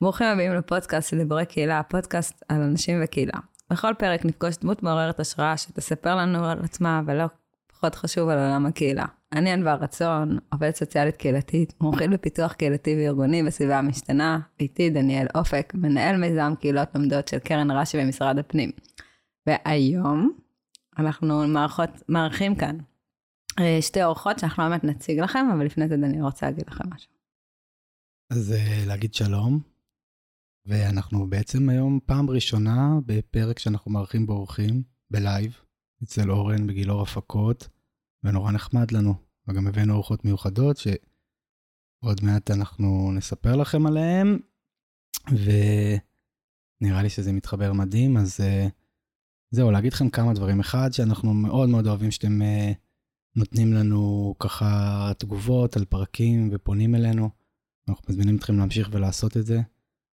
ברוכים הבאים לפודקאסט של דיבורי קהילה, הפודקאסט על אנשים וקהילה. בכל פרק נפגוש דמות מעוררת השראה שתספר לנו על עצמה, ולא פחות חשוב על עולם הקהילה. אני ענווה רצון, עובדת סוציאלית קהילתית, מומחית בפיתוח קהילתי וארגוני בסביבה המשתנה, איתי דניאל אופק, מנהל מיזם קהילות לומדות של קרן רש"י במשרד הפנים. והיום אנחנו מערכות, מארחים כאן אה, שתי אורחות שאנחנו באמת נציג לכם, אבל לפני זה דניאל רוצה להגיד לכם משהו. אז אה, להגיד שלום, ואנחנו בעצם היום פעם ראשונה בפרק שאנחנו מארחים באורחים, בלייב, אצל אורן בגילאור הפקות, ונורא נחמד לנו. וגם הבאנו אורחות מיוחדות שעוד מעט אנחנו נספר לכם עליהן, ונראה לי שזה מתחבר מדהים, אז uh, זהו, להגיד לכם כמה דברים. אחד, שאנחנו מאוד מאוד אוהבים שאתם uh, נותנים לנו ככה תגובות על פרקים ופונים אלינו. אנחנו מזמינים אתכם להמשיך ולעשות את זה.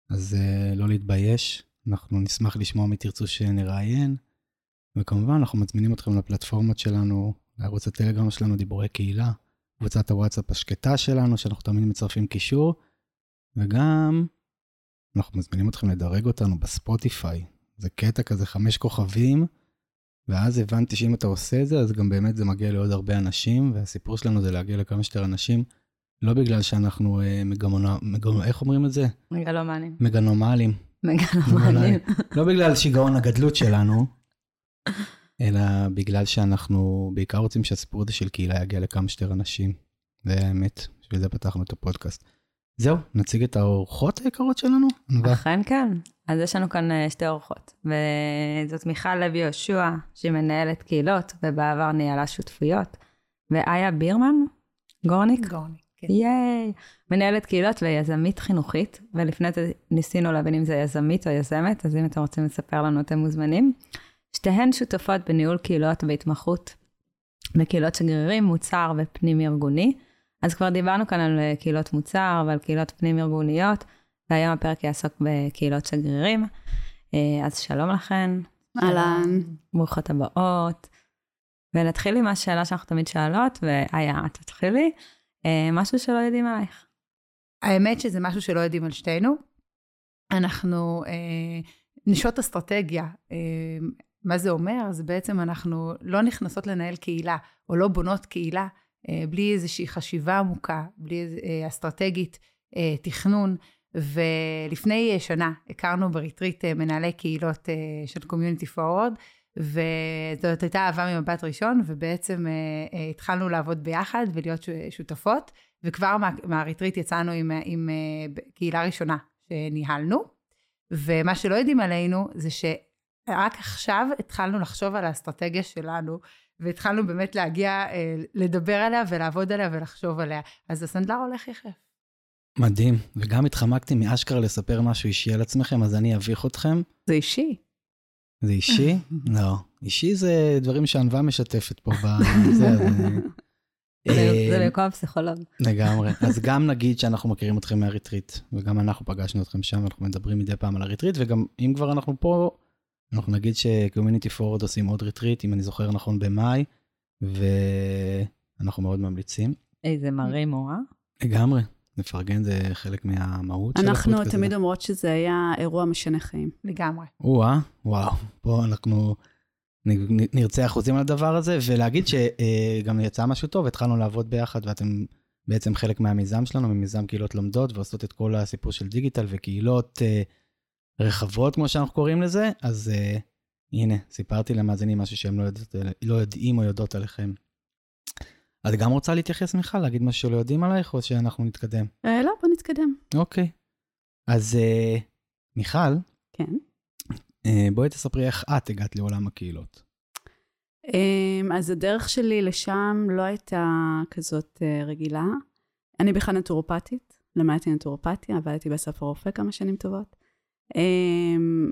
אז uh, לא להתבייש, אנחנו נשמח לשמוע מי תרצו שנראיין. וכמובן, אנחנו מזמינים אתכם לפלטפורמות שלנו, לערוץ הטלגרם שלנו, דיבורי קהילה, קבוצת הוואטסאפ השקטה שלנו, שאנחנו תמיד מצרפים קישור, וגם אנחנו מזמינים אתכם לדרג אותנו בספוטיפיי. זה קטע כזה חמש כוכבים, ואז הבנתי שאם אתה עושה את זה, אז גם באמת זה מגיע לעוד הרבה אנשים, והסיפור שלנו זה להגיע לכמה שיותר אנשים. לא בגלל שאנחנו אה, מגמונה, מגמונ... איך אומרים את זה? מגלומנים. מגנומלים. מגלומנים. לא בגלל שיגעון הגדלות שלנו, אלא בגלל שאנחנו בעיקר רוצים שהסיפור הזה של קהילה יגיע לכמה שיותר אנשים. זה האמת, בשביל זה פתחנו את הפודקאסט. זהו, נציג את האורחות היקרות שלנו? אכן כן. אז יש לנו כאן אה, שתי אורחות, וזאת מיכל לוי יהושע, שהיא מנהלת קהילות, ובעבר ניהלה שותפויות, ואיה בירמן, גורניק. גורניק. כן. ייי. מנהלת קהילות ויזמית חינוכית, ולפני זה ניסינו להבין אם זה יזמית או יזמת, אז אם אתם רוצים לספר לנו, אתם מוזמנים. שתיהן שותפות בניהול קהילות והתמחות בקהילות שגרירים, מוצר ופנים ארגוני. אז כבר דיברנו כאן על אה, קהילות מוצר ועל קהילות פנים ארגוניות, והיום הפרק יעסוק בקהילות שגרירים. אה, אז שלום לכן. אהלן. ברוכות הבאות. ונתחיל עם השאלה שאנחנו תמיד שואלות, ואיה, את תתחילי. אה, משהו שלא יודעים עלייך. האמת שזה משהו שלא יודעים על שתינו. אנחנו אה, נשות אסטרטגיה. אה, מה זה אומר? זה בעצם אנחנו לא נכנסות לנהל קהילה, או לא בונות קהילה, אה, בלי איזושהי חשיבה עמוקה, בלי אה, אסטרטגית, אה, תכנון. ולפני שנה הכרנו בריטריט מנהלי קהילות של Community Forward, וזאת הייתה אהבה ממבט ראשון, ובעצם התחלנו לעבוד ביחד ולהיות שותפות, וכבר מה, מהריטריט יצאנו עם, עם קהילה ראשונה שניהלנו, ומה שלא יודעים עלינו זה שרק עכשיו התחלנו לחשוב על האסטרטגיה שלנו, והתחלנו באמת להגיע, uh, לדבר עליה ולעבוד עליה ולחשוב עליה. אז הסנדלר הולך יחף. מדהים, וגם התחמקתי מאשכרה לספר משהו אישי על עצמכם, אז אני אביך אתכם. זה אישי. זה אישי? לא. אישי זה דברים שענווה משתפת פה בזה. זה במקום הפסיכולוג. לגמרי. אז גם נגיד שאנחנו מכירים אתכם מהריטריט, וגם אנחנו פגשנו אתכם שם, אנחנו מדברים מדי פעם על הריטריט, וגם אם כבר אנחנו פה, אנחנו נגיד ש Community Forward עושים עוד ריטריט, אם אני זוכר נכון, במאי, ואנחנו מאוד ממליצים. איזה מרים הוא, אה? לגמרי. לפרגן זה חלק מהמהות של הפודקאסט. אנחנו תמיד אומרות שזה היה אירוע משנה חיים. לגמרי. או-אה, וואו, פה אנחנו נרצה אחוזים על הדבר הזה, ולהגיד שגם יצא משהו טוב, התחלנו לעבוד ביחד, ואתם בעצם חלק מהמיזם שלנו, ממיזם קהילות לומדות, ועושות את כל הסיפור של דיגיטל וקהילות אה, רחבות, כמו שאנחנו קוראים לזה, אז אה, הנה, סיפרתי למאזינים משהו שהם לא, יודעת, לא יודעים או יודעות עליכם. את גם רוצה להתייחס, מיכל? להגיד משהו שלא יודעים עלייך, או שאנחנו נתקדם? אה, לא, בוא נתקדם. אוקיי. אז אה, מיכל, כן. אה, בואי תספרי איך את הגעת לעולם הקהילות. אמ, אז הדרך שלי לשם לא הייתה כזאת אה, רגילה. אני בכלל נטורופטית, למדתי נטורופתיה, עבדתי באסף הרופא כמה שנים טובות. אמ,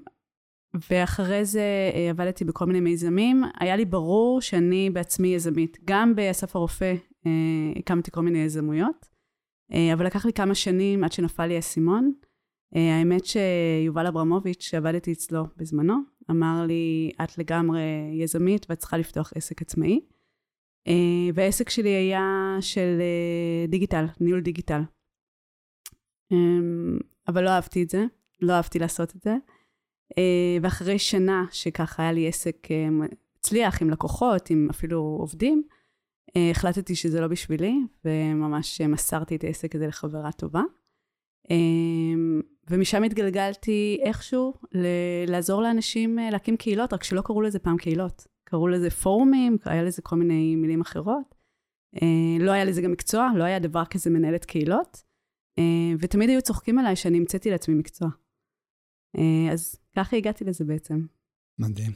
ואחרי זה אה, עבדתי בכל מיני מיזמים. היה לי ברור שאני בעצמי יזמית. גם באסף הרופא אה, הקמתי כל מיני יזמויות, אה, אבל לקח לי כמה שנים עד שנפל לי האסימון. האמת שיובל אברמוביץ', שעבדתי אצלו בזמנו, אמר לי, את לגמרי יזמית ואת צריכה לפתוח עסק עצמאי. והעסק שלי היה של דיגיטל, ניהול דיגיטל. אבל לא אהבתי את זה, לא אהבתי לעשות את זה. ואחרי שנה שככה היה לי עסק הצליח עם לקוחות, עם אפילו עובדים, אה, החלטתי שזה לא בשבילי, וממש מסרתי את העסק הזה לחברה טובה. אה, ומשם התגלגלתי איכשהו ל- לעזור לאנשים אה, להקים קהילות, רק שלא קראו לזה פעם קהילות. קראו לזה פורומים, היה לזה כל מיני מילים אחרות. לא היה לזה גם מקצוע, לא היה דבר כזה מנהלת קהילות. ותמיד היו צוחקים עליי שאני המצאתי לעצמי מקצוע. אז ככה הגעתי לזה בעצם. מדהים.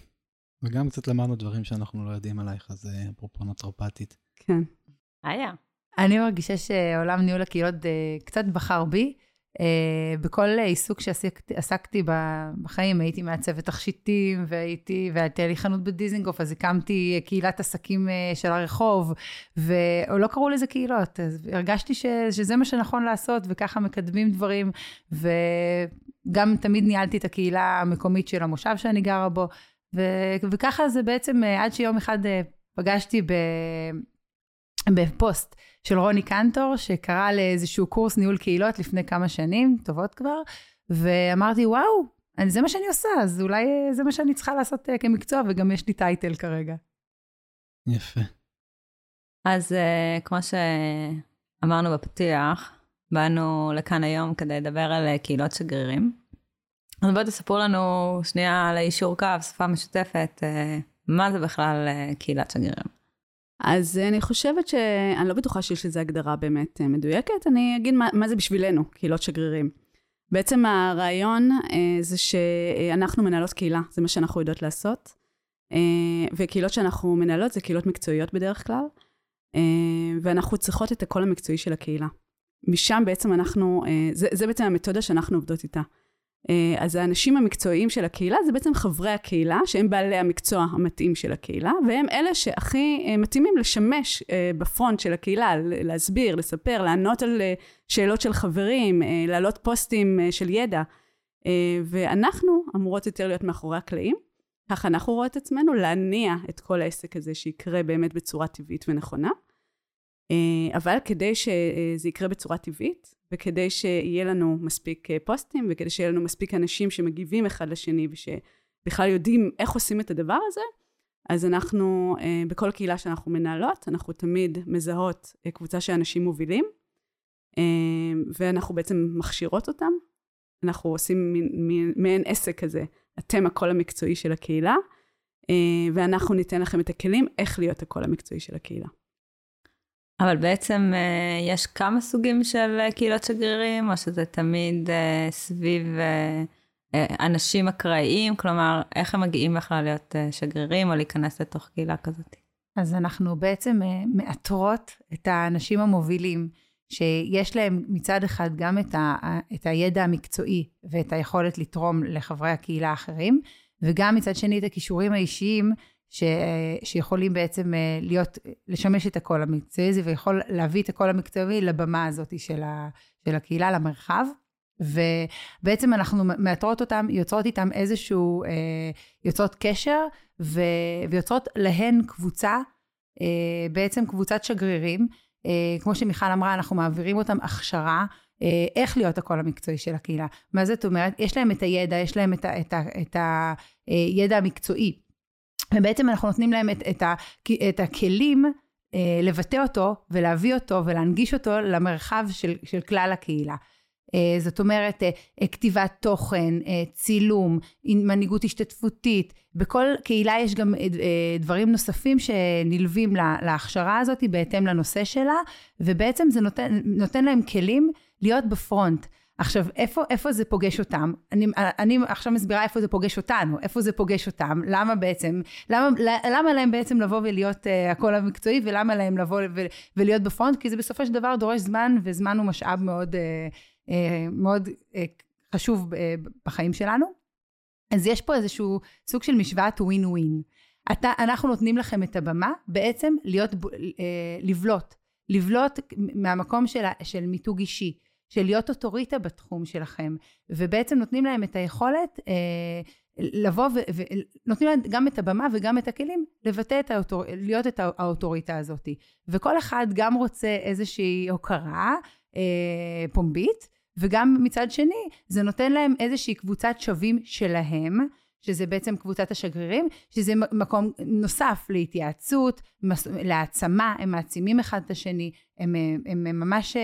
וגם קצת למדנו דברים שאנחנו לא יודעים עלייך, אז אה, אפרופו נצרפתית. כן. היה. אני מרגישה שעולם ניהול הקהילות אה, קצת בחר בי. Uh, בכל עיסוק שעסקתי בחיים, הייתי מעצבת תכשיטים, והייתי, והייתה לי חנות בדיזינגוף, אז הקמתי קהילת עסקים uh, של הרחוב, ולא קראו לזה קהילות, אז הרגשתי ש, שזה מה שנכון לעשות, וככה מקדמים דברים, וגם תמיד ניהלתי את הקהילה המקומית של המושב שאני גרה בו, ו- וככה זה בעצם, אה, עד שיום אחד אה, פגשתי ב... בפוסט של רוני קנטור, שקרא לאיזשהו קורס ניהול קהילות לפני כמה שנים, טובות כבר, ואמרתי, וואו, אני, זה מה שאני עושה, אז אולי אה, זה מה שאני צריכה לעשות כמקצוע, וגם יש לי טייטל כרגע. יפה. אז כמו שאמרנו בפתיח, באנו לכאן היום כדי לדבר על קהילות שגרירים. אז בואי תספרו לנו שנייה על האישור קו, שפה משותפת, אה, מה זה בכלל אה, קהילת שגרירים? אז אני חושבת ש... אני לא בטוחה שיש לזה הגדרה באמת אה, מדויקת, אני אגיד מה, מה זה בשבילנו, קהילות שגרירים. בעצם הרעיון אה, זה שאנחנו מנהלות קהילה, זה מה שאנחנו יודעות לעשות. אה, וקהילות שאנחנו מנהלות זה קהילות מקצועיות בדרך כלל, אה, ואנחנו צריכות את הקול המקצועי של הקהילה. משם בעצם אנחנו, אה, זה, זה בעצם המתודה שאנחנו עובדות איתה. אה, אז האנשים המקצועיים של הקהילה זה בעצם חברי הקהילה, שהם בעלי המקצוע המתאים של הקהילה, והם אלה שהכי אה, מתאימים לשמש בפרונט של הקהילה, להסביר, לספר, לענות על שאלות של חברים, להעלות פוסטים של ידע. ואנחנו אמורות יותר להיות מאחורי הקלעים. ככה אנחנו רואות את עצמנו, להניע את כל העסק הזה שיקרה באמת בצורה טבעית ונכונה. אבל כדי שזה יקרה בצורה טבעית, וכדי שיהיה לנו מספיק אה, פוסטים, וכדי שיהיה לנו מספיק אנשים שמגיבים אחד לשני, ושבכלל יודעים איך עושים את הדבר הזה, אז אנחנו, אה, בכל קהילה שאנחנו מנהלות, אנחנו תמיד מזהות אה, קבוצה של אנשים מובילים, ואנחנו בעצם מכשירות אותם. אנחנו עושים מעין עסק כזה, אתם הקול המקצועי של הקהילה, ואנחנו ניתן לכם את הכלים איך להיות הקול המקצועי של הקהילה. אבל בעצם אה, יש כמה סוגים של אה, קהילות שגרירים, או שזה תמיד אה, סביב אנשים אקראיים? כלומר, איך הם מגיעים בכלל להיות שגרירים או להיכנס לתוך קהילה כזאת? אז אנחנו בעצם מאתרות את האנשים המובילים, שיש להם מצד אחד גם את, ה, את הידע המקצועי ואת היכולת לתרום לחברי הקהילה האחרים, וגם מצד שני את הכישורים האישיים ש, שיכולים בעצם אה, להיות, לשמש את הקול המקצועי הזה, ויכול להביא את הקול המקצועי לבמה הזאת של, ה, של הקהילה, למרחב. ובעצם אנחנו מאתרות אותם, יוצרות איתם איזשהו, אה, יוצרות קשר, ו, ויוצרות להן קבוצה, אה, בעצם קבוצת שגרירים. כמו שמיכל אמרה, אנחנו מעבירים אותם הכשרה. איך להיות הקול המקצועי של הקהילה. מה זאת אומרת? יש להם את הידע, יש להם את, ה, את, ה, הידע המקצועי. ובעצם אנחנו נותנים להם את, את, ה, את הכלים אה, לבטא אותו ולהביא אותו ולהנגיש אותו למרחב של, של כלל הקהילה. אה, זאת אומרת, אה, כתיבת תוכן, אה, צילום, מנהיגות השתתפותית, בכל קהילה יש גם אה, אה, דברים נוספים שנלווים לה, להכשרה הזאת בהתאם לנושא שלה, ובעצם זה נותן, נותן להם כלים להיות בפרונט. עכשיו, איפה, איפה זה פוגש אותם? אני, אני עכשיו מסבירה איפה זה פוגש אותנו, איפה זה פוגש אותם, למה בעצם, למה, למה להם בעצם לבוא ולהיות uh, הקול המקצועי, ולמה להם לבוא ו, ולהיות בפרונט, כי זה בסופו של דבר דורש זמן, וזמן הוא משאב מאוד, uh, uh, מאוד uh, חשוב uh, בחיים שלנו. אז יש פה איזשהו סוג של משוואת ווין ווין. אתה, אנחנו נותנים לכם את הבמה בעצם להיות, uh, לבלוט, לבלוט מהמקום של, של מיתוג אישי. של להיות אוטוריטה בתחום שלכם, ובעצם נותנים להם את היכולת אה, לבוא ונותנים להם גם את הבמה וגם את הכלים לבטא את האוטור... להיות את האוטוריטה הזאת. וכל אחד גם רוצה איזושהי הוקרה אה, פומבית, וגם מצד שני, זה נותן להם איזושהי קבוצת שווים שלהם, שזה בעצם קבוצת השגרירים, שזה מקום נוסף להתייעצות, להעצמה, הם מעצימים אחד את השני, הם, הם, הם, ממש,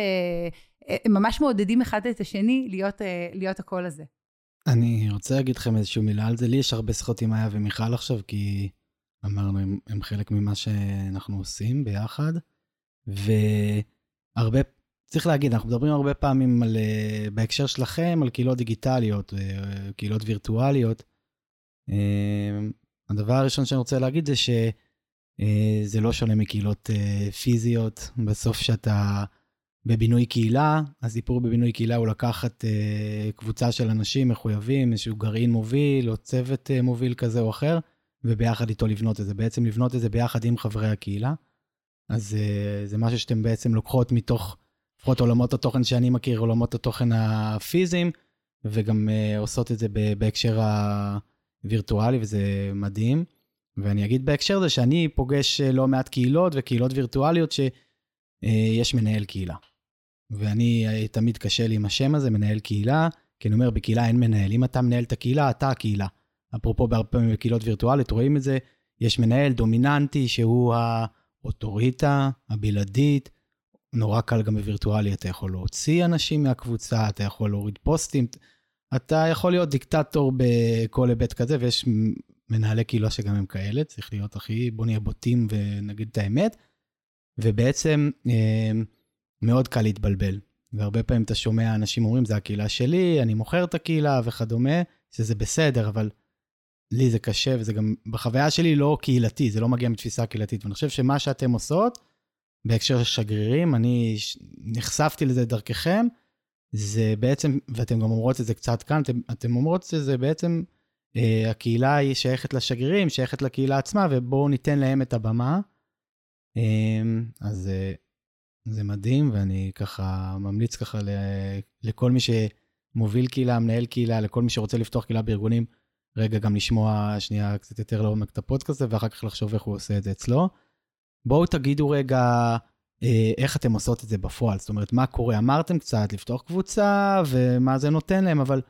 הם ממש מעודדים אחד את השני להיות, להיות הקול הזה. אני רוצה להגיד לכם איזושהי מילה על זה. לי יש הרבה שיחות עם איה ומיכל עכשיו, כי אמרנו, הם, הם חלק ממה שאנחנו עושים ביחד, והרבה, צריך להגיד, אנחנו מדברים הרבה פעמים על, בהקשר שלכם, על קהילות דיגיטליות, קהילות וירטואליות, הדבר הראשון שאני רוצה להגיד זה שזה אה, לא שונה מקהילות אה, פיזיות. בסוף שאתה בבינוי קהילה, הסיפור בבינוי קהילה הוא לקחת אה, קבוצה של אנשים מחויבים, איזשהו גרעין מוביל או צוות מוביל כזה או אחר, וביחד איתו לבנות את זה. בעצם לבנות את זה ביחד עם חברי הקהילה. אז זה משהו שאתם בעצם לוקחות מתוך, לפחות עולמות התוכן שאני מכיר, עולמות התוכן הפיזיים, וגם עושות את זה בהקשר ה... וירטואלי, וזה מדהים. ואני אגיד בהקשר הזה שאני פוגש אה, לא מעט קהילות וקהילות וירטואליות שיש מנהל קהילה. ואני, אה, תמיד קשה לי עם השם הזה, מנהל קהילה, כי אני אומר, בקהילה אין מנהל. אם אתה מנהל את הקהילה, אתה הקהילה. אפרופו בהרבה פעמים בקהילות וירטואליות, רואים את זה, יש מנהל דומיננטי שהוא האוטוריטה הבלעדית. נורא קל גם בווירטואלי, אתה יכול להוציא אנשים מהקבוצה, אתה יכול להוריד פוסטים. אתה יכול להיות דיקטטור בכל היבט כזה, ויש מנהלי קהילה שגם הם כאלה, צריך להיות הכי, בוא נהיה בוטים ונגיד את האמת. ובעצם אה, מאוד קל להתבלבל. והרבה פעמים אתה שומע אנשים אומרים, זה הקהילה שלי, אני מוכר את הקהילה וכדומה, שזה בסדר, אבל לי זה קשה, וזה גם בחוויה שלי לא קהילתי, זה לא מגיע מתפיסה קהילתית. ואני חושב שמה שאתם עושות, בהקשר של שגרירים, אני נחשפתי לזה דרככם, זה בעצם, ואתם גם אומרות את זה קצת כאן, אתם, אתם אומרות שזה בעצם, אה, הקהילה היא שייכת לשגרירים, שייכת לקהילה עצמה, ובואו ניתן להם את הבמה. אה, אז אה, זה מדהים, ואני ככה ממליץ ככה ל, לכל מי שמוביל קהילה, מנהל קהילה, לכל מי שרוצה לפתוח קהילה בארגונים, רגע גם לשמוע שנייה קצת יותר לעומק את הפודקאסט הזה, ואחר כך לחשוב איך הוא עושה את זה אצלו. בואו תגידו רגע, אה, איך אתם עושות את זה בפועל? זאת אומרת, מה קורה? אמרתם קצת לפתוח קבוצה ומה זה נותן להם, אבל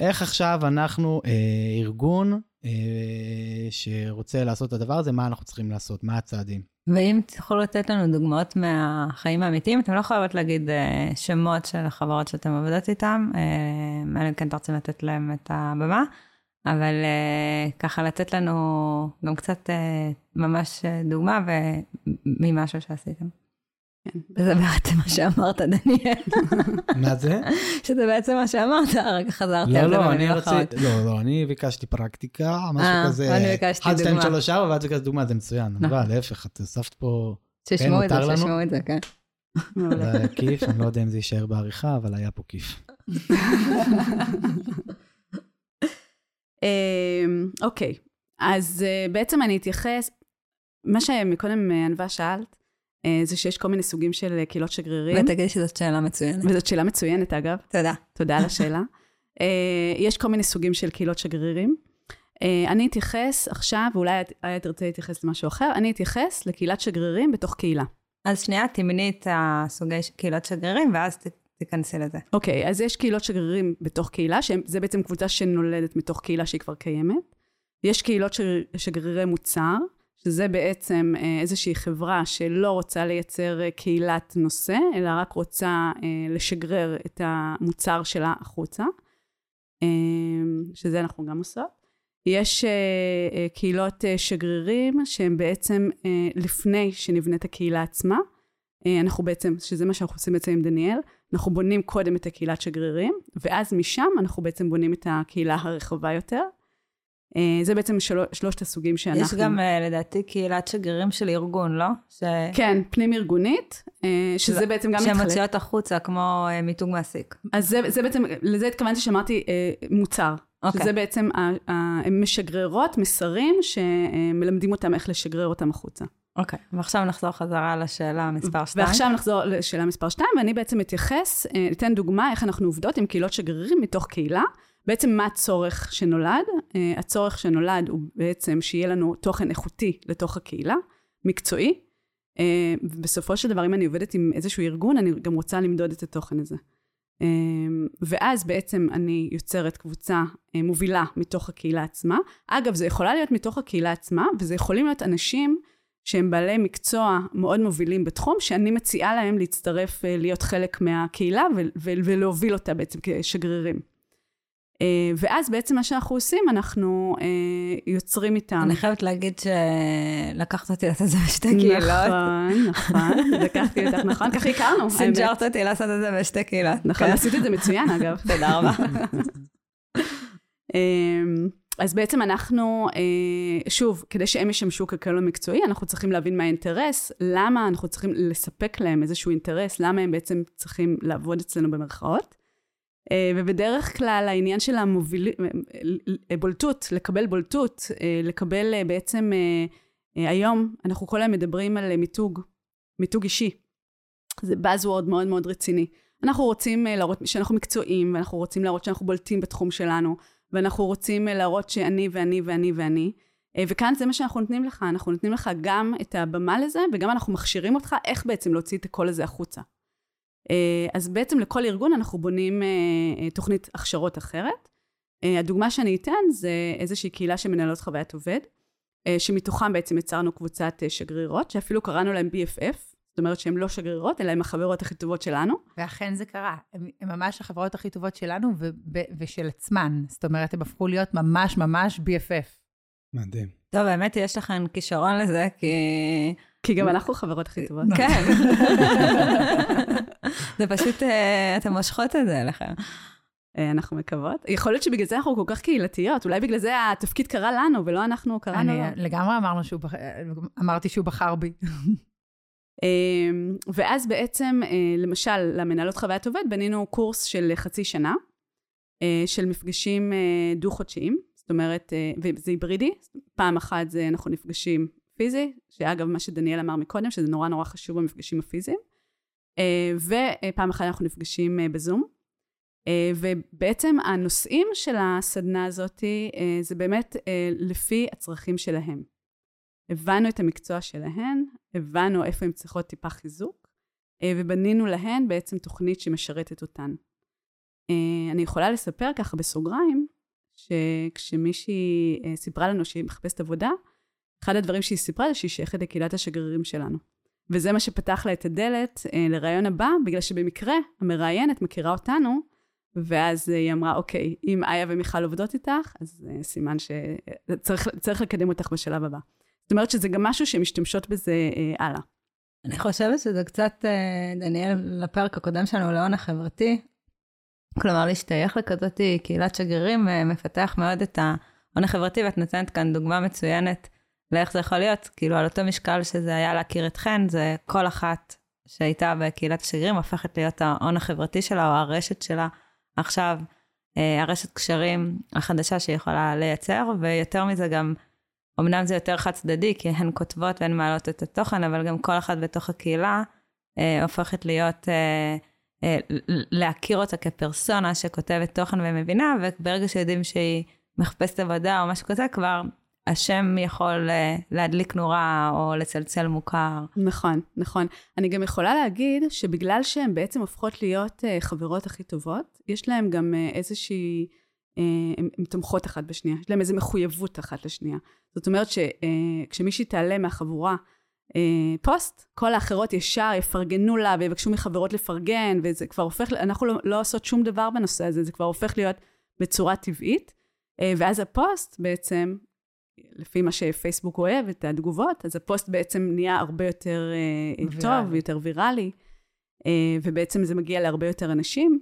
איך עכשיו אנחנו אה, ארגון אה, שרוצה לעשות את הדבר הזה, מה אנחנו צריכים לעשות? מה הצעדים? ואם תוכלו לתת לנו דוגמאות מהחיים האמיתיים, אתם לא חייבות להגיד אה, שמות של החברות שאתם עובדות איתן, אה, אלא אם כן אתם רוצים לתת להם את הבמה, אבל אה, ככה לתת לנו גם קצת אה, ממש דוגמה ממשהו שעשיתם. כן. וזה בעצם מה שאמרת, דניאל. מה זה? שזה בעצם מה שאמרת, רגע חזרתי על זה במילים אחרות. לא, לא, אני ביקשתי פרקטיקה, משהו אה, כזה. אני ביקשתי דוגמה. 1, 2, 3, 4, ואת ביקשת דוגמה, זה מצוין. אבל נכון. להפך, את הוספת פה... תשמעו את זה, תשמעו את זה, כן. זה היה כיף, אני לא יודע אם זה יישאר בעריכה, אבל היה פה כיף. אמ, אוקיי, אז אה, בעצם אני אתייחס, מה שמקודם אה, ענווה שאלת, זה שיש כל מיני סוגים של אה, קהילות שגרירים. ותגידי שזאת שאלה מצוינת. וזאת שאלה מצוינת, אגב. תודה. תודה על השאלה. אה, יש כל מיני סוגים של קהילות שגרירים. אני אתייחס עכשיו, ואולי איה תרצה להתייחס למשהו אחר, אני אתייחס לקהילת שגרירים בתוך קהילה. אז שנייה, תמני את הסוגי קהילות שגרירים, ואז תיכנסי לזה. אוקיי, okay, אז יש קהילות שגרירים בתוך קהילה, שזה בעצם קבוצה שנולדת מתוך קהילה שהיא כבר קיימת. יש קהילות שגרירי מוצר, שזה בעצם אה, איזושהי חברה שלא רוצה לייצר אה, קהילת נושא, אלא רק רוצה אה, לשגרר את המוצר שלה החוצה, שזה אנחנו גם עושות. יש קהילות שגרירים שהם בעצם לפני שנבנית הקהילה עצמה, אנחנו בעצם, שזה מה שאנחנו עושים בעצם עם דניאל, אנחנו בונים קודם את הקהילת שגרירים, ואז משם אנחנו בעצם בונים את הקהילה הרחבה יותר. אה, זה בעצם של... שלושת הסוגים שאנחנו... יש גם אה, לדעתי קהילת שגרירים של ארגון, לא? ש... כן, פנים ארגונית, אה, שזה בעצם גם מתחלק. שהן מוציאות החוצה, כמו מיתוג מעסיק. אז זה, זה בעצם, לזה התכוונתי שאמרתי מוצר. Okay. אוקיי. שזה בעצם, הן משגררות מסרים שמלמדים אותם איך לשגרר אותם החוצה. אוקיי, ועכשיו נחזור חזרה לשאלה מספר 2. ועכשיו נחזור לשאלה מספר 2, ואני בעצם אתייחס, אה, אתן דוגמה איך אנחנו עובדות עם קהילות שגרירים מתוך קהילה. בעצם מה הצורך שנולד? אה, הצורך שנולד הוא בעצם שיהיה לנו תוכן איכותי לתוך הקהילה, מקצועי. אה, ובסופו של דבר, אם אני עובדת עם איזשהו ארגון, אני גם רוצה למדוד את התוכן הזה. ואז בעצם אני יוצרת קבוצה מובילה מתוך הקהילה עצמה. אגב, זה יכולה להיות מתוך הקהילה עצמה, וזה יכולים להיות אנשים שהם בעלי מקצוע מאוד מובילים בתחום, שאני מציעה להם להצטרף, אה, להיות חלק מהקהילה ולהוביל אותה בעצם כשגרירים. אה, ואז בעצם מה שאנחנו עושים, אנחנו אה, יוצרים איתם. אני חייבת להגיד שלקחת אותי לעשות את זה בשתי קהילות. נכון, נכון, לקחתי אותך, נכון, ככה הכרנו. סינג'רת אותי לעשות את זה בשתי קהילות. נכון. עשית את זה מצוין אגב. תודה רבה. אז בעצם אנחנו, אה, שוב, כדי שהם ישמשו ככלוא המקצועי, אנחנו צריכים להבין מה האינטרס, למה אנחנו צריכים לספק להם איזשהו אינטרס, למה הם בעצם צריכים לעבוד אצלנו במרכאות. אה, ובדרך כלל העניין של המובילים, אה, בולטות, לקבל בולטות, לקבל בעצם, היום אנחנו כל היום מדברים על מיתוג, מיתוג אישי. זה Buzzword מאוד מאוד רציני. אנחנו רוצים להראות שאנחנו מקצועיים, ואנחנו רוצים להראות שאנחנו בולטים בתחום שלנו. ואנחנו רוצים אה, להראות שאני ואני ואני ואני. אה, וכאן זה מה שאנחנו נותנים לך, אנחנו נותנים לך גם את הבמה לזה, וגם אנחנו מכשירים אותך איך בעצם להוציא את הקול הזה החוצה. אה, אז בעצם לכל ארגון אנחנו בונים תוכנית הכשרות אחרת. הדוגמה שאני אתן זה איזושהי קהילה שמנהלות חוויית עובד, שמתוכם בעצם יצרנו קבוצת שגרירות, שאפילו קראנו להם BFF, אומרת שהן לא שגרירות, אלא הן החברות הכי טובות שלנו. ואכן זה קרה. הן ממש החברות הכי טובות שלנו ושל עצמן. זאת אומרת, הן הפכו להיות ממש ממש BFF. מדהים. טוב, האמת היא, יש לכם כישרון לזה, כי... כי גם אנחנו חברות הכי טובות. כן. זה פשוט, אה, אתן מושכות את זה אליכם. אה, אנחנו מקוות. יכול להיות שבגלל זה אנחנו כל כך קהילתיות, אולי בגלל זה התפקיד קרה לנו ולא אנחנו קראנו לו. אני לגמרי אמרנו שהוא, אמרתי שהוא בחר בי. אמ, ואז בעצם, אה, למשל, למנהלות חוויית עובד, בנינו קורס של חצי שנה, אה, של מפגשים אה, דו-חודשיים, זאת אומרת, וזה היברידי, פעם אחת זה אנחנו נפגשים פיזי, שאגב, מה שדניאל אמר מקודם, שזה נורא נורא חשוב במפגשים הפיזיים, ופעם אחת אנחנו נפגשים בזום. ובעצם הנושאים של הסדנה הזאת זה באמת לפי הצרכים שלהם. הבנו את המקצוע שלהן, הבנו איפה הן צריכות טיפה חיזוק, אה, ובנינו להן בעצם תוכנית שמשרתת אותן. אה, אני יכולה לספר ככה בסוגריים, שכשמישהי אה, סיפרה לנו שהיא מחפשת עבודה, אחד הדברים שהיא סיפרה זה שהיא שייכת לקהילת השגרירים שלנו. וזה מה שפתח לה את הדלת לרעיון הבא, בגלל שבמקרה המראיינת מכירה אותנו, ואז היא אמרה, אוקיי, אם איה ומיכל עובדות איתך, אז סימן שצריך לקדם אותך בשלב הבא. זאת אומרת שזה גם משהו שמשתמשות בזה אה, הלאה. אני חושבת שזה קצת, אה, דניאל, לפרק הקודם שלנו, להון החברתי. כלומר, להשתייך לכזאת קהילת שגרירים אה, מפתח מאוד את ההון החברתי, ואת נותנת כאן דוגמה מצוינת לאיך זה יכול להיות. כאילו, על אותו משקל שזה היה להכיר אתכן, זה כל אחת שהייתה בקהילת השגרירים הופכת להיות ההון החברתי שלה, או הרשת שלה עכשיו, אה, הרשת קשרים החדשה שהיא יכולה לייצר, ויותר מזה גם, אמנם זה יותר חד צדדי, כי הן כותבות והן מעלות את התוכן, אבל גם כל אחת בתוך הקהילה אה, הופכת להיות, אה, אה, להכיר אותה כפרסונה שכותבת תוכן ומבינה, וברגע שיודעים שהיא מחפשת עבודה או משהו כזה, כבר השם יכול אה, להדליק נורה או לצלצל מוכר. נכון, נכון. אני גם יכולה להגיד שבגלל שהן בעצם הופכות להיות אה, חברות הכי טובות, יש להן גם אה, איזושהי... הן תומכות אחת בשנייה, יש להן איזו מחויבות אחת לשנייה. זאת אומרת שכשמישהי תעלה מהחבורה פוסט, כל האחרות ישר יפרגנו לה ויבקשו מחברות לפרגן, וזה כבר הופך, אנחנו לא, לא עושות שום דבר בנושא הזה, זה כבר הופך להיות בצורה טבעית. ואז הפוסט בעצם לפי מה שפייסבוק אוהב, את התגובות, אז הפוסט בעצם נהיה הרבה יותר ויראלי. טוב, יותר ויראלי, ובעצם זה מגיע להרבה יותר אנשים.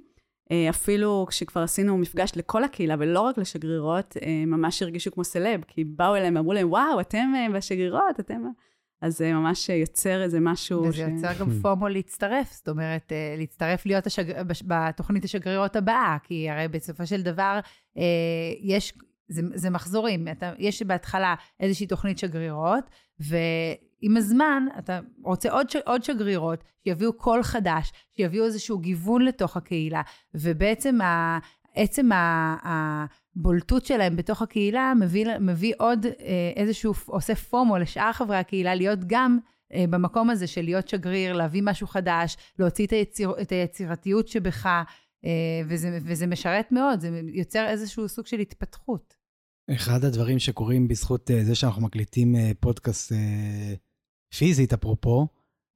Uh, אפילו כשכבר עשינו מפגש לכל הקהילה, ולא רק לשגרירות, uh, ממש הרגישו כמו סלב, כי באו אליהם ואמרו להם, וואו, אתם uh, בשגרירות, אתם... אז זה ממש יוצר איזה משהו וזה ש... יוצר גם פומו להצטרף, זאת אומרת, להצטרף להיות השג... בתוכנית השגרירות הבאה, כי הרי בסופו של דבר, יש זה, זה מחזורים. אתה, יש בהתחלה איזושהי תוכנית שגרירות, ועם הזמן אתה רוצה עוד, עוד שגרירות שיביאו קול חדש, שיביאו איזשהו גיוון לתוך הקהילה, ובעצם ה, עצם הבולטות שלהם בתוך הקהילה מביא, מביא עוד אה, איזשהו, עושה פומו לשאר חברי הקהילה להיות גם אה, במקום הזה של להיות שגריר, להביא משהו חדש, להוציא את, היציר, את היצירתיות שבך, אה, וזה, וזה משרת מאוד, זה יוצר איזשהו סוג של התפתחות. אחד הדברים שקורים בזכות זה שאנחנו מקליטים פודקאסט פיזית, אפרופו,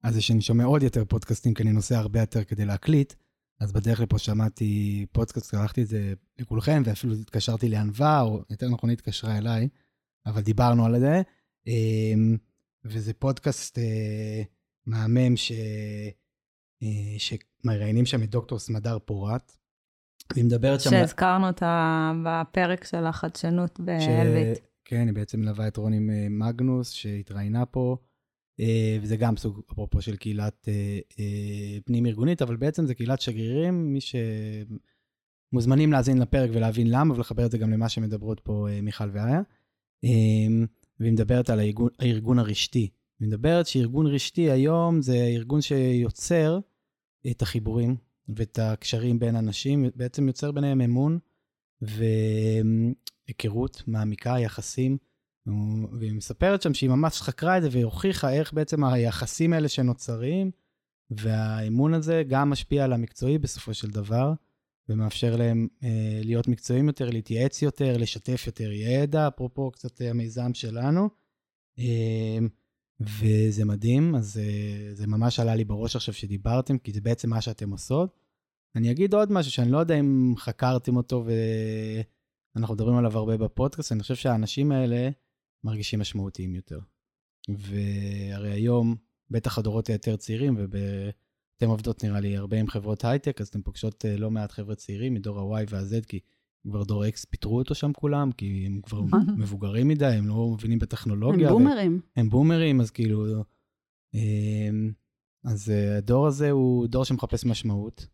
אז זה שאני שומע עוד יותר פודקאסטים, כי אני נוסע הרבה יותר כדי להקליט, אז בדרך לפה שמעתי פודקאסט, קראתי את זה לכולכם, ואפילו התקשרתי לענווה, או יותר נכון היא התקשרה אליי, אבל דיברנו על זה. אמ, וזה פודקאסט אה, מהמם ש... אה, שמראיינים שם את דוקטור סמדר פורת. והיא מדברת שם... שהזכרנו אותה בפרק של החדשנות באלביט. ש... כן, היא בעצם מלווה את רוני מגנוס, שהתראיינה פה. אה, וזה גם סוג, אפרופו, של קהילת אה, אה, פנים-ארגונית, אבל בעצם זה קהילת שגרירים, מי שמוזמנים להאזין לפרק ולהבין למה, ולחבר את זה גם למה שמדברות פה מיכל ואיה. והיא מדברת על הארגון, הארגון הרשתי. היא מדברת שארגון רשתי היום זה ארגון שיוצר את החיבורים ואת הקשרים בין אנשים, בעצם יוצר ביניהם אמון והיכרות מעמיקה, יחסים. והיא מספרת שם שהיא ממש חקרה את זה והיא הוכיחה איך בעצם היחסים האלה שנוצרים, והאמון הזה גם משפיע על המקצועי בסופו של דבר, ומאפשר להם אה, להיות מקצועיים יותר, להתייעץ יותר, לשתף יותר ידע, אפרופו קצת המיזם שלנו. אה, וזה מדהים, אז אה, זה ממש עלה לי בראש עכשיו שדיברתם, כי זה בעצם מה שאתם עושות. אני אגיד עוד משהו שאני לא יודע אם חקרתם אותו ואנחנו מדברים עליו הרבה בפודקאסט, אני חושב שהאנשים האלה, מרגישים משמעותיים יותר. והרי היום, בטח הדורות היותר צעירים, ואתם עובדות נראה לי הרבה עם חברות הייטק, אז אתם פוגשות אה, לא מעט חבר'ה צעירים מדור ה-Y וה-Z, כי כבר דור X פיטרו אותו שם כולם, כי הם כבר מבוגרים מדי, הם לא מבינים בטכנולוגיה. הם בומרים. הם בומרים, אז כאילו... אמ, אז אה, הדור הזה הוא דור שמחפש משמעות,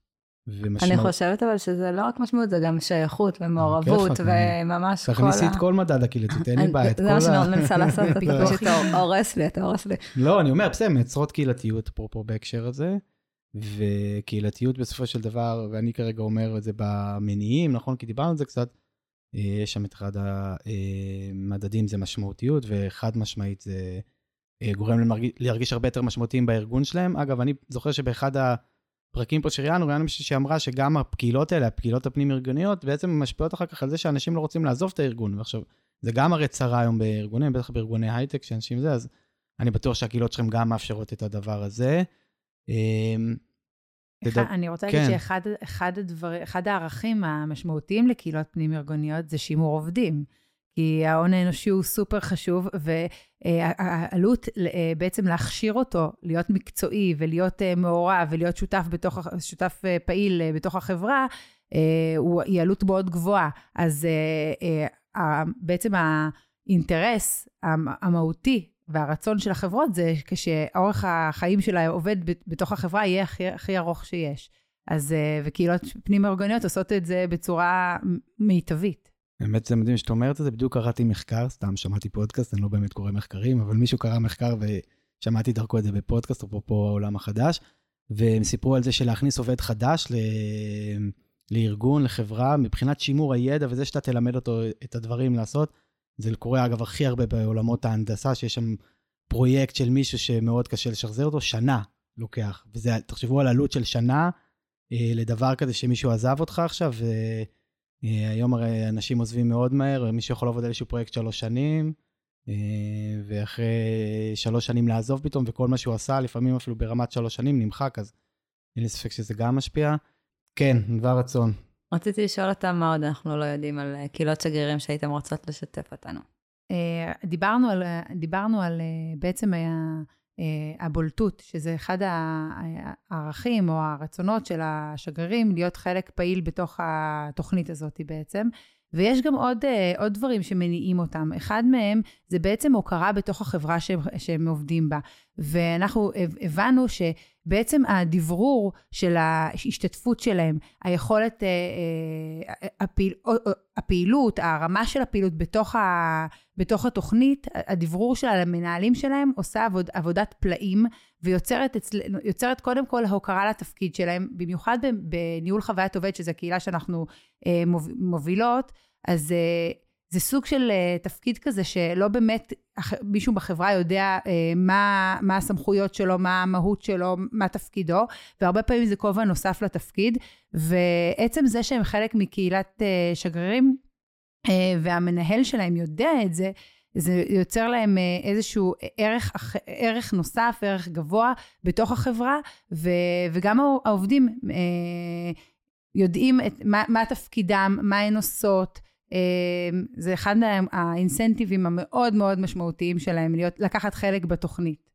ומשמעות. אני חושבת אבל שזה לא רק משמעות, זה גם שייכות ומעורבות, וממש כל ה... תכניסי את כל מדד הקהילתיות, אין לי בעיה, את כל ה... זה מה שאני מנסה לעשות, אתה פשוט הורס לי, אתה הורס לי. לא, אני אומר, בסדר, מייצרות קהילתיות, אפרופו בהקשר הזה, וקהילתיות בסופו של דבר, ואני כרגע אומר את זה במניעים, נכון? כי דיברנו על זה קצת, אה, יש שם את אחד המדדים, זה משמעותיות, וחד משמעית זה אה, גורם להרגיש הרבה יותר משמעותיים בארגון שלהם. אגב, אני זוכר שבאחד ה... פרקים פה שראיינו, ראיינו מישהי שאמרה שגם הפקילות האלה, הפקילות הפנים-ארגוניות, בעצם משפיעות אחר כך על זה שאנשים לא רוצים לעזוב את הארגון. ועכשיו, זה גם הרי צרה היום בארגונים, בטח בארגוני הייטק, שאנשים זה, אז אני בטוח שהקהילות שלכם גם מאפשרות את הדבר הזה. אמ, אני רוצה להגיד כן. שאחד אחד הדבר, אחד הערכים המשמעותיים לקהילות פנים-ארגוניות זה שימור עובדים. כי ההון האנושי הוא סופר חשוב, והעלות אה, בעצם להכשיר אותו, להיות מקצועי ולהיות אה, מעורב ולהיות שותף, בתוך, שותף אה, פעיל בתוך החברה, היא עלות מאוד גבוהה. אז בעצם האינטרס המהותי והרצון של החברות זה כשאורך החיים של העובד בתוך החברה יהיה הכי, הכי ארוך שיש. אז, וקהילות פנים-אורגניות עושות את זה בצורה מיטבית. באמת זה מדהים שאת אומרת את זה, בדיוק קראתי מחקר, סתם שמעתי פודקאסט, אני לא באמת קורא מחקרים, אבל מישהו קרא מחקר ושמעתי דרכו את זה בפודקאסט, אפרופו העולם החדש, והם סיפרו על זה שלהכניס עובד חדש ל... לארגון, לחברה, מבחינת שימור הידע וזה שאתה תלמד אותו את הדברים לעשות, זה קורה אגב הכי הרבה בעולמות ההנדסה, שיש שם פרויקט של מישהו שמאוד קשה לשחזר אותו, שנה לוקח. וזה, תחשבו על עלות של שנה אה, לדבר כזה שמישהו עזב אותך עכשיו, ו... אה, הרי אנשים עוזבים מאוד מהר, מישהו יכול לעבוד על איזשהו פרויקט שלוש שנים, אה, ואחרי שלוש שנים לעזוב פתאום, וכל מה שהוא עשה, לפעמים אפילו ברמת שלוש שנים, נמחק, אז אין לי ספק שזה גם משפיע. כן, דבר רצון. רציתי לשאול אותם מה עוד אנחנו לא יודעים על אה, קהילות שגרירים שהייתם רוצות לשתף אותנו. דיברנו על, דיברנו על בעצם היה... אה, הבולטות, שזה אחד הערכים או הרצונות של השגרירים, להיות חלק פעיל בתוך התוכנית הזאת בעצם. ויש גם עוד, אה, עוד דברים שמניעים אותם. אחד מהם זה בעצם הוקרה בתוך החברה שהם, שהם עובדים בה. ואנחנו הבנו שבעצם הדברור של ההשתתפות שלהם, היכולת, אה, הפעיל, הפעילות, הרמה של הפעילות בתוך, ה, בתוך התוכנית, הדברור שלה למנהלים שלהם עושה עבוד, עבודת פלאים ויוצרת קודם כל הוקרה לתפקיד שלהם, במיוחד בניהול חוויית עובד, שזו קהילה שאנחנו אה, מובילות, אז אה, זה סוג של uh, תפקיד כזה שלא באמת מישהו בחברה יודע uh, מה, מה הסמכויות שלו, מה המהות שלו, מה תפקידו, והרבה פעמים זה כובע נוסף לתפקיד, ועצם זה שהם חלק מקהילת uh, שגרירים, והמנהל שלהם יודע את זה, זה יוצר להם איזשהו ערך, ערך נוסף, ערך גבוה בתוך החברה, ו, וגם העובדים יודעים את, מה, מה תפקידם, מה הן עושות, זה אחד האינסנטיבים המאוד מאוד משמעותיים שלהם, להיות, לקחת חלק בתוכנית.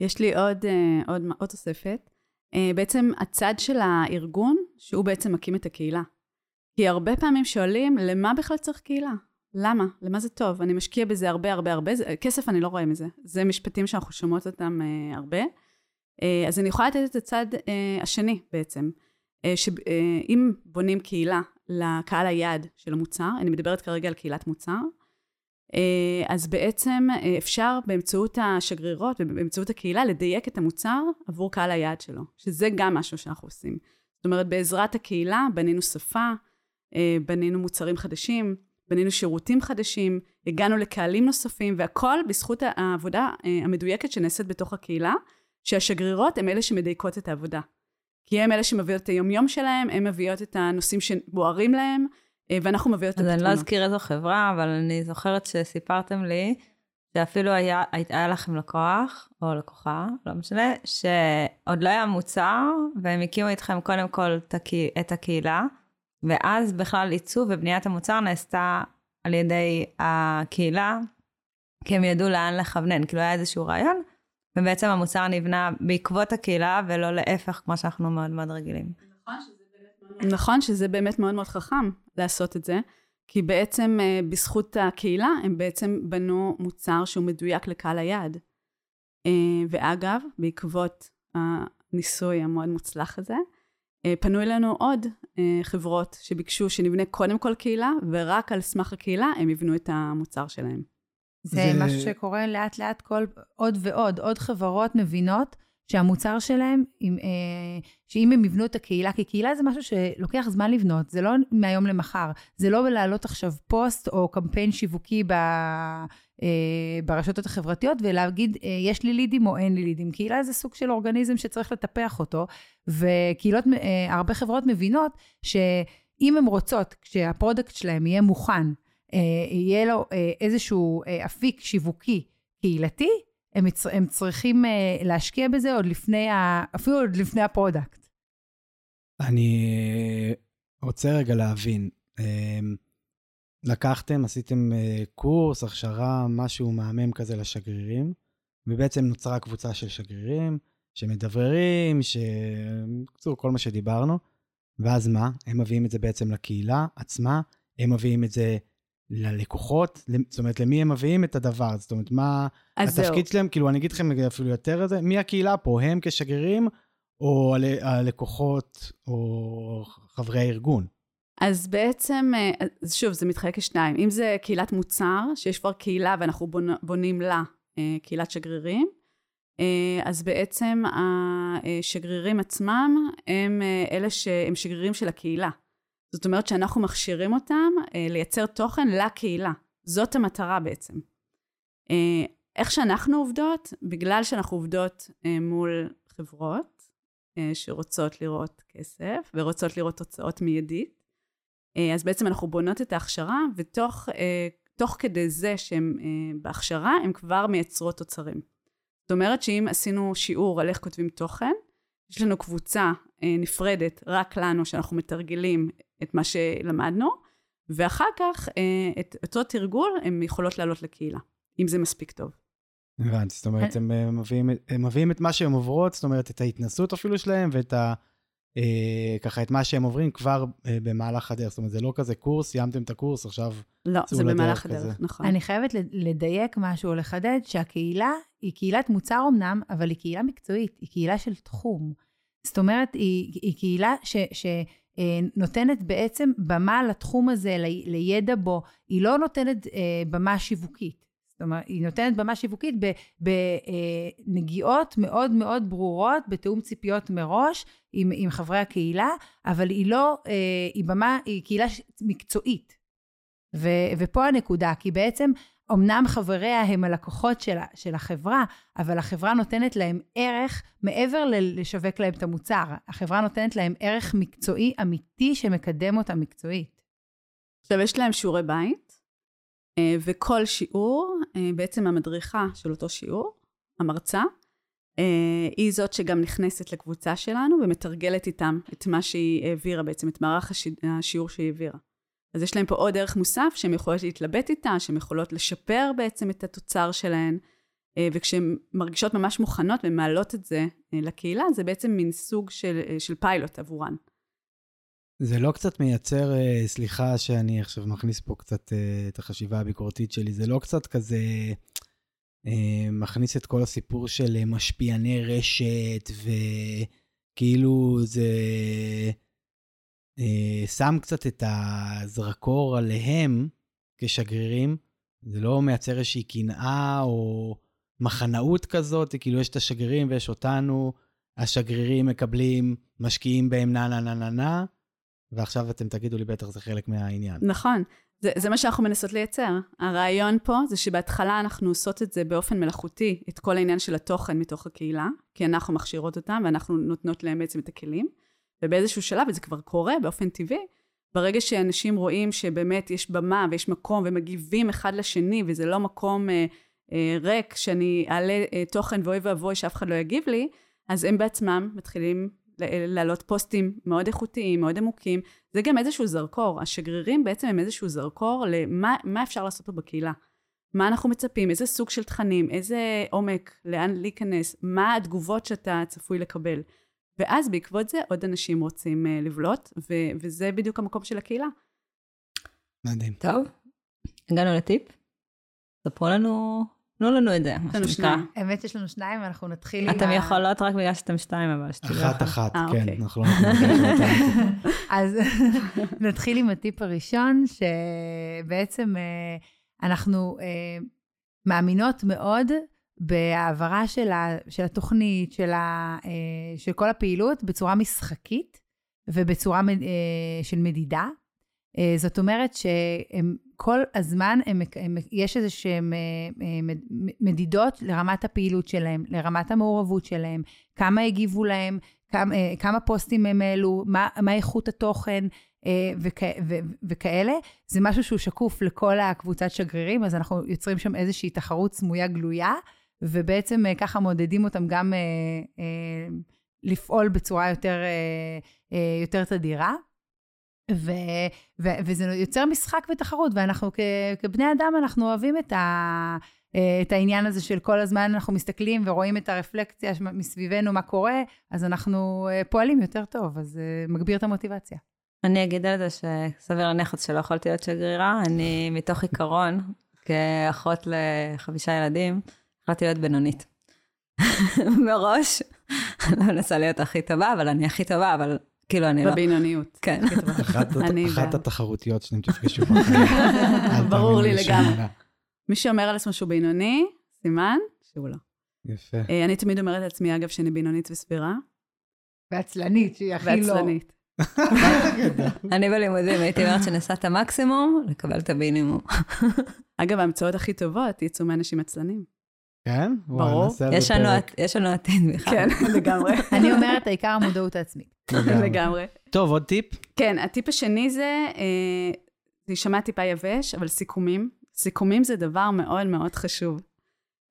יש לי עוד, אה, עוד, עוד תוספת. אה, בעצם הצד של הארגון, שהוא בעצם מקים את הקהילה. כי הרבה פעמים שואלים, למה בכלל צריך קהילה? למה? למה זה טוב? אני משקיע בזה הרבה הרבה הרבה, זה, כסף אני לא רואה מזה. זה משפטים שאנחנו שומעות אותם אה, הרבה. אה, אז אני יכולה לתת את הצד אה, השני בעצם. אה, שאם אה, בונים קהילה לקהל היעד של המוצר, אני מדברת כרגע על קהילת מוצר, אה, אז בעצם אה, אפשר באמצעות השגרירות ובאמצעות הקהילה לדייק את המוצר עבור קהל היעד שלו, שזה גם משהו שאנחנו עושים. זאת אומרת, בעזרת הקהילה בנינו שפה, אה, בנינו מוצרים חדשים, בנינו שירותים חדשים, הגענו לקהלים נוספים, והכל בזכות העבודה המדויקת שנעשית בתוך הקהילה, שהשגרירות הן אלה שמדייקות את העבודה. כי הם אלה שמביאות את היומיום שלהם, הם מביאות את הנושאים שבוערים להם, אה, ואנחנו מביאות את הפתרונות. אז אני לא אזכיר איזו חברה, אבל אני זוכרת שסיפרתם לי, שאפילו היה, היה לכם לקוח, או לקוחה, לא משנה, שעוד לא היה מוצר, והם הקימו איתכם קודם כל את הקהילה, ואז בכלל עיצוב ובניית המוצר נעשתה על ידי הקהילה, כי הם ידעו לאן לכוונן, כאילו היה איזשהו רעיון, ובעצם המוצר נבנה בעקבות הקהילה, ולא להפך, כמו שאנחנו מאוד מאוד רגילים. נכון שזה באמת מאוד מאוד חכם לעשות את זה, כי בעצם אה, בזכות הקהילה הם בעצם בנו מוצר שהוא מדויק לקהל היעד. אה, ואגב, בעקבות הניסוי המאוד מוצלח הזה, אה, פנו אלינו עוד חברות שביקשו שנבנה קודם כל קהילה, ורק על סמך הקהילה הם יבנו את המוצר שלהם. זה, זה משהו שקורה לאט לאט כל, עוד ועוד, עוד חברות מבינות שהמוצר שלהם, אם, אה, שאם הם יבנו את הקהילה, כי קהילה זה משהו שלוקח זמן לבנות, זה לא מהיום למחר, זה לא להעלות עכשיו פוסט או קמפיין שיווקי ב, אה, ברשתות החברתיות ולהגיד, אה, יש לי לידים או אין לי לידים. קהילה זה סוג של אורגניזם שצריך לטפח אותו, וקהילות, אה, הרבה חברות מבינות שאם הן רוצות, כשה product שלהם יהיה מוכן, יהיה לו אה, איזשהו אה, אפיק שיווקי קהילתי, הם, הם צריכים להשקיע בזה עוד לפני, ה, אפילו עוד לפני ה product. אני רוצה רגע להבין, לקחתם, עשיתם קורס, הכשרה, משהו מהמם כזה לשגרירים, ובעצם נוצרה קבוצה של שגרירים שמדבררים, ש... בקיצור, כל מה שדיברנו, ואז מה? הם מביאים את זה בעצם לקהילה עצמה, הם מביאים את זה ללקוחות? זאת אומרת, למי הם מביאים את הדבר? זאת אומרת, מה התפקיד שלהם? כאילו, אני אגיד לכם אפילו יותר את זה, מי הקהילה פה? הם כשגרירים, או הלקוחות, או חברי הארגון? אז בעצם, אה, שוב, זה מתחלק לשניים. אם זה קהילת מוצר, שיש כבר קהילה ואנחנו בונים לה אה, קהילת שגרירים, אה, אז בעצם השגרירים עצמם הם אלה שהם שגרירים של הקהילה. זאת אומרת שאנחנו מכשירים אותם אה, לייצר תוכן לקהילה. זאת המטרה בעצם. אה, איך שאנחנו עובדות, בגלל שאנחנו עובדות אה, מול חברות אה, שרוצות לראות כסף ורוצות לראות תוצאות מיידית, אז בעצם אנחנו בונות את ההכשרה, ותוך תוך כדי זה שהן בהכשרה, הן כבר מייצרות תוצרים. זאת אומרת שאם עשינו שיעור על איך כותבים תוכן, יש לנו קבוצה נפרדת רק לנו, שאנחנו מתרגלים את מה שלמדנו, ואחר כך אה, את אותו תרגול הן יכולות לעלות לקהילה, אם זה מספיק טוב. הבנתי, זאת אומרת, הם אה, מביאים, הם מביאים את מה שהן עוברות, זאת אומרת, את ההתנסות אפילו שלהם, ואת ה... אה, ככה, את מה שהם עוברים כבר אה, במהלך הדרך. זאת אומרת, זה לא כזה קורס, סיימתם את הקורס, עכשיו לא, זה במהלך הדרך, כזה. נכון. אני חייבת לדייק משהו, לחדד שהקהילה היא קהילת מוצר אמנם, אבל היא קהילה מקצועית, היא קהילה של תחום. זאת אומרת, היא, היא קהילה ש, ש, נותנת בעצם במה לתחום הזה, לידע בו, היא לא נותנת במה שיווקית. זאת אומרת, היא נותנת במה שיווקית בנגיעות מאוד מאוד ברורות, בתיאום ציפיות מראש עם, עם חברי הקהילה, אבל היא לא, היא במה, היא קהילה מקצועית. ו, ופה הנקודה, כי בעצם אמנם חבריה הם הלקוחות של, של החברה, אבל החברה נותנת להם ערך מעבר לשווק להם את המוצר. החברה נותנת להם ערך מקצועי אמיתי שמקדם אותם מקצועית. עכשיו, יש להם שיעורי בית, אה, וכל שיעור, אה, בעצם המדריכה של אותו שיעור, המרצה, אה, היא זאת שגם נכנסת לקבוצה שלנו ומתרגלת איתם את מה שהיא העבירה בעצם, את מערך השיעור שהיא העבירה. אז יש להם פה עוד ערך מוסף שהן יכולות להתלבט איתה, שהן יכולות לשפר בעצם את התוצר שלהן, אה, וכשהן מרגישות ממש מוכנות ומעלות את זה אה, לקהילה, זה בעצם מין סוג של, אה, של פיילוט עבורן. זה לא קצת מייצר, סליחה שאני עכשיו מכניס פה קצת את החשיבה הביקורתית שלי, זה לא קצת כזה מכניס את כל הסיפור של משפיעני רשת, וכאילו זה... אה, שם קצת את הזרקור עליהם כשגרירים, זה לא מייצר איזושהי קנאה או מחנאות כזאת, כאילו יש את השגרירים ויש אותנו, השגרירים מקבלים, משקיעים בהם נה נה נה נה נה, ועכשיו אתם תגידו לי, בטח זה חלק מהעניין. נכון, זה, זה מה שאנחנו מנסות לייצר. הרעיון פה זה שבהתחלה אנחנו עושות את זה באופן מלאכותי, את כל העניין של התוכן מתוך הקהילה, כי אנחנו מכשירות אותם ואנחנו נותנות להם בעצם את הכלים. ובאיזשהו שלב, וזה כבר קורה באופן טבעי, ברגע שאנשים רואים שבאמת יש במה ויש מקום ומגיבים אחד לשני, וזה לא מקום אה, אה, ריק שאני אעלה אה, תוכן ואוי ואבוי שאף אחד לא יגיב לי, אז הם בעצמם מתחילים להעלות פוסטים מאוד איכותיים, מאוד עמוקים. זה גם איזשהו זרקור. השגרירים בעצם הם איזשהו זרקור למה אפשר לעשות פה בקהילה. מה אנחנו מצפים, איזה סוג של תכנים, איזה עומק, לאן להיכנס, מה התגובות שאתה צפוי לקבל. ואז בעקבות זה עוד אנשים רוצים uh, לבלוט, ו- וזה בדיוק המקום של הקהילה. מדהים. טוב, הגענו לטיפ. ספרו לנו, תנו לנו את זה, מה שנקרא. שניים. האמת יש לנו שניים, ואנחנו נתחיל עם... אתם יכולות רק בגלל שאתם שתיים, אבל שתדעו. אחת אחת, אה, כן, אוקיי. אנחנו לא נתחיל אז נתחיל עם הטיפ הראשון, שבעצם אה, אנחנו מאמינות מאוד בהעברה של, ה, של התוכנית, של, ה, אה, של כל הפעילות, בצורה משחקית ובצורה אה, של מדידה. אה, זאת אומרת שכל הזמן הם, הם, יש איזה שהן מדידות לרמת הפעילות שלהם, לרמת המעורבות שלהם, כמה הגיבו להם, כמה, כמה פוסטים הם העלו, מה, מה איכות התוכן וכ, ו, וכאלה. זה משהו שהוא שקוף לכל הקבוצת שגרירים, אז אנחנו יוצרים שם איזושהי תחרות סמויה גלויה. ובעצם אה, ככה מודדים אותם גם אה, אה, לפעול בצורה יותר, יותר תדירה. ו, ו, וזה יוצר משחק ותחרות, ואנחנו כ, כבני אדם, אנחנו אוהבים את, ה, את העניין הזה של כל הזמן אנחנו מסתכלים ורואים את הרפלקציה מסביבנו, מה קורה, אז אנחנו פועלים יותר טוב, אז זה מגביר את המוטיבציה. אני אגיד על זה שסביר להניח שלא יכולתי להיות שגרירה, אני מתוך עיקרון, כאחות לחמישה ילדים, החלטתי להיות בינונית. מראש, אני לא מנסה להיות הכי טובה, אבל אני הכי טובה, אבל כאילו אני לא... בבינוניות. כן. אחת התחרותיות שאתם תפגשו בחיים. ברור לי לגמרי. מי שאומר על עצמו שהוא בינוני, סימן שהוא לא. יפה. אה, אני תמיד אומרת לעצמי, אגב, שאני בינונית וסבירה. ועצלנית, שהיא הכי לא. ועצלנית. אני בלימודים הייתי אומרת שנסע את המקסימום, לקבל את המינימום. אגב, ההמצאות הכי טובות יצאו מאנשים עצלנים. כן? ברור. יש לנו עתיד בכלל. כן, לגמרי. אני אומרת, העיקר המודעות העצמית. לגמרי. טוב, עוד טיפ? כן, הטיפ השני זה, אה, זה יישמע טיפה יבש, אבל סיכומים. סיכומים זה דבר מאוד מאוד חשוב.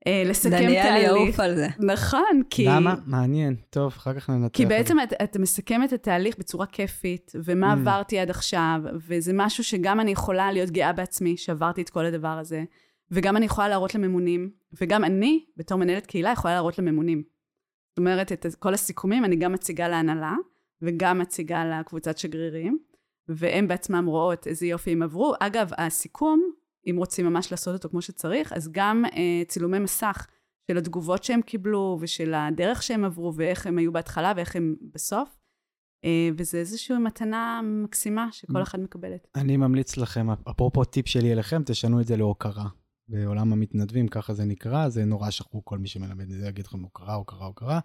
אה, לסכם תהליך. דניאל יעוף על זה. נכון, כי... למה? מעניין. טוב, אחר כך ננתח. כי בעצם אתה את מסכם את התהליך בצורה כיפית, ומה mm. עברתי עד עכשיו, וזה משהו שגם אני יכולה להיות גאה בעצמי, שעברתי את כל הדבר הזה. וגם אני יכולה להראות לממונים, וגם אני, בתור מנהלת קהילה, יכולה להראות לממונים. זאת אומרת, את כל הסיכומים אני גם מציגה להנהלה, וגם מציגה לקבוצת שגרירים, והם בעצמם רואות איזה יופי הם עברו. אגב, הסיכום, אם רוצים ממש לעשות אותו כמו שצריך, אז גם אה, צילומי מסך של התגובות שהם קיבלו, ושל הדרך שהם עברו, ואיך הם היו בהתחלה ואיך הם בסוף. אה, וזה איזושהי מתנה מקסימה. שכל אחד מקבלת. אני ממליץ לכם, אפרופו טיפ שלי אליכם, תשנו את זה להוקרה. בעולם המתנדבים, ככה זה נקרא, זה נורא שכחו כל מי שמלמד את זה, יגיד לכם הוקרה, הוקרה, הוקרה,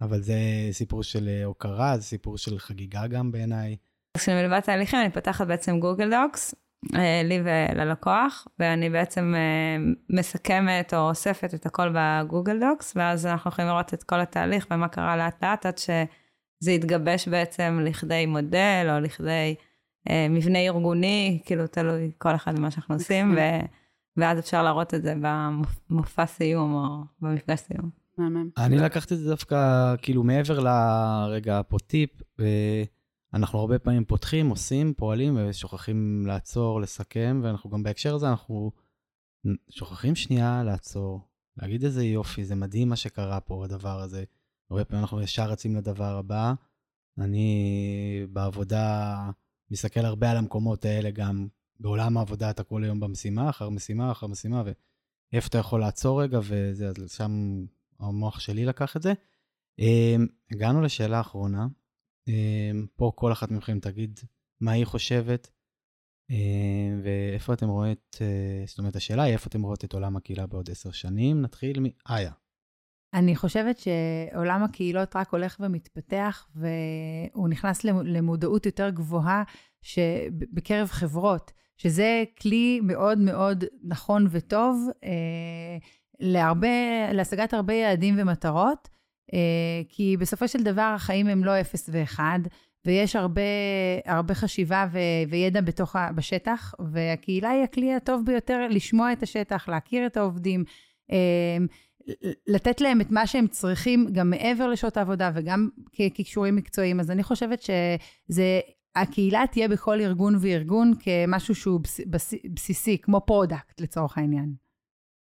אבל זה סיפור של אה, הוקרה, זה סיפור של חגיגה גם בעיניי. כשאני מלווה תהליכים, אני פותחת בעצם גוגל דוקס, אה, לי וללקוח, ואני בעצם אה, מסכמת או אוספת את הכל בגוגל דוקס, ואז אנחנו יכולים לראות את כל התהליך ומה קרה לאט לאט, עד שזה יתגבש בעצם לכדי מודל, או לכדי אה, מבנה ארגוני, כאילו תלוי כל אחד במה שאנחנו עושים, ו, ואז אפשר להראות את זה במופע סיום, או במפגש סיום. מהמם. אני לקחתי את זה דווקא, כאילו, מעבר לרגע פה טיפ, אנחנו הרבה פעמים פותחים, עושים, פועלים, ושוכחים לעצור, לסכם, ואנחנו גם בהקשר הזה, אנחנו שוכחים שנייה לעצור, להגיד איזה יופי, זה מדהים מה שקרה פה, הדבר הזה. הרבה פעמים אנחנו ישר רצים לדבר הבא. אני בעבודה מסתכל הרבה על המקומות האלה גם. בעולם העבודה אתה כל היום במשימה, אחר משימה, אחר משימה, ואיפה אתה יכול לעצור רגע, וזה, אז שם המוח שלי לקח את זה. Um, הגענו לשאלה האחרונה. Um, פה כל אחת מכם תגיד מה היא חושבת, um, ואיפה אתם רואות, uh, זאת אומרת, השאלה היא איפה אתם רואות את עולם הקהילה בעוד עשר שנים. נתחיל מאיה. אני חושבת שעולם הקהילות רק הולך ומתפתח, והוא נכנס למודעות יותר גבוהה בקרב חברות, שזה כלי מאוד מאוד נכון וטוב אה, להרבה, להשגת הרבה יעדים ומטרות, אה, כי בסופו של דבר החיים הם לא אפס ואחד, ויש הרבה, הרבה חשיבה ו, וידע בתוך, בשטח, והקהילה היא הכלי הטוב ביותר לשמוע את השטח, להכיר את העובדים. אה, לתת להם את מה שהם צריכים, גם מעבר לשעות העבודה וגם כקישורים מקצועיים. אז אני חושבת שזה, הקהילה תהיה בכל ארגון וארגון כמשהו שהוא בס, בסיסי, כמו product לצורך העניין.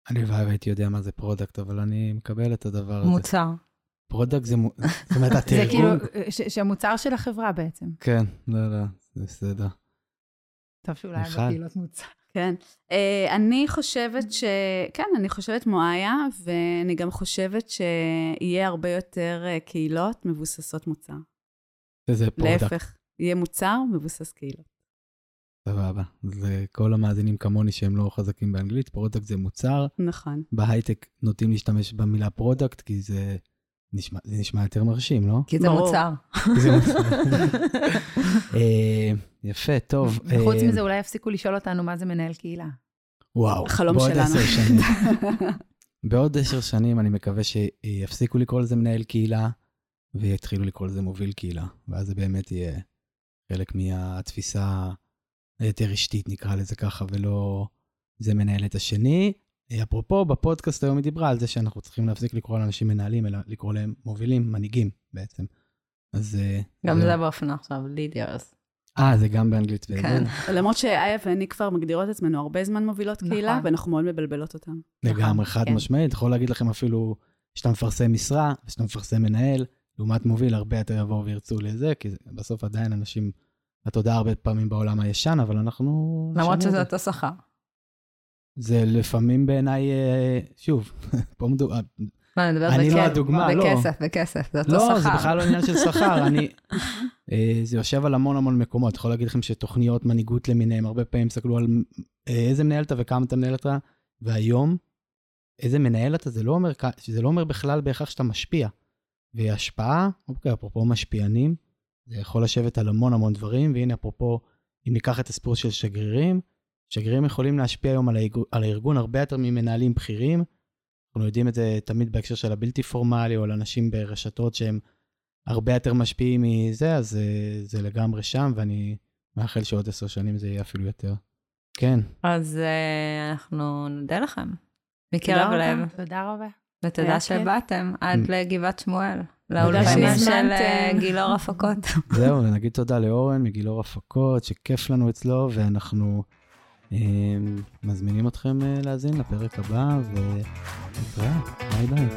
אני והי הייתי יודע מה זה product, אבל אני מקבל את הדבר הזה. מוצר. product זה, זאת אומרת, את זה כאילו, ש, שהמוצר של החברה בעצם. כן, לא, לא, זה בסדר. טוב שאולי בקהילות מוצר. כן. אה, אני חושבת ש... כן, אני חושבת כמו איה, ואני גם חושבת שיהיה הרבה יותר אה, קהילות מבוססות מוצר. שזה product. להפך, יהיה מוצר מבוסס קהילות. סבבה. זה כל המאזינים כמוני שהם לא חזקים באנגלית, product זה מוצר. נכון. בהייטק נוטים להשתמש במילה product, כי זה נשמע, זה נשמע יותר מרשים, לא? כי זה ברור. מוצר. כי זה מוצר. אה, יפה, טוב. וחוץ אה, מזה, אולי יפסיקו לשאול אותנו מה זה מנהל קהילה. וואו, החלום בעוד שלנו. עשר שנים. בעוד עשר שנים אני מקווה שיפסיקו לקרוא לזה מנהל קהילה, ויתחילו לקרוא לזה מוביל קהילה, ואז זה באמת יהיה חלק מהתפיסה היותר רשתית, נקרא לזה ככה, ולא זה מנהל את השני. אפרופו, בפודקאסט היום היא דיברה על זה שאנחנו צריכים להפסיק לקרוא לאנשים מנהלים, אלא לקרוא להם מובילים, מנהיגים בעצם. אז... אה, גם זהו. זה באופנה עכשיו, לידיארס. אה, זה גם באנגלית. כן. למרות שאיה ואני כבר מגדירות את עצמנו הרבה זמן מובילות קהילה, נכון. ואנחנו מאוד מבלבלות אותם. לגמרי, חד כן. משמעית. יכול להגיד לכם אפילו שאתה מפרסם משרה, ושאתה מפרסם מנהל, לעומת מוביל, הרבה יותר יבואו וירצו לזה, כי בסוף עדיין אנשים, התודעה הרבה פעמים בעולם הישן, אבל אנחנו... למרות שזה זה. אותו שכר. זה לפעמים בעיניי, אה, שוב, פה מדובר... לא, אני מדברת אני לא הדוגמה, לא. בכסף, בכסף, זה אותו לא, שכר. זה בכלל לא עניין של שכר, אני... אה, זה יושב על המון המון מקומות. יכול להגיד לכם שתוכניות מנהיגות למיניהם, הרבה פעמים תסתכלו על אה, איזה מנהל אתה וכמה אתה מנהל אתה, והיום, איזה מנהל אתה, זה לא אומר, זה לא אומר בכלל בהכרח שאתה משפיע. והשפעה, אוקיי, אפרופו משפיענים, זה יכול לשבת על המון המון דברים, והנה אפרופו, אם ניקח את הסיפור של שגרירים, שגרירים יכולים להשפיע היום על, הארגון, על הארגון הרבה יותר ממנהלים בכירים. אנחנו יודעים את זה תמיד בהקשר של הבלתי פורמלי, או על אנשים ברשתות שהם הרבה יותר משפיעים מזה, אז זה, זה לגמרי שם, ואני מאחל שעוד עשר שנים זה יהיה אפילו יותר. כן, אז אה, אנחנו נודה לכם. מקרב. לב, תודה רבה. ותודה. שבאתם עד Mm. לגבעת שמואל, לאולפנים של. אה, גילאור הפקות. זהו, ונגיד תודה לאורן מגילאור הפקות, שכיף לנו אצלו, ואנחנו אה, מזמינים אתכם אה, להאזין לפרק הבא, ונתראה, ביי ביי.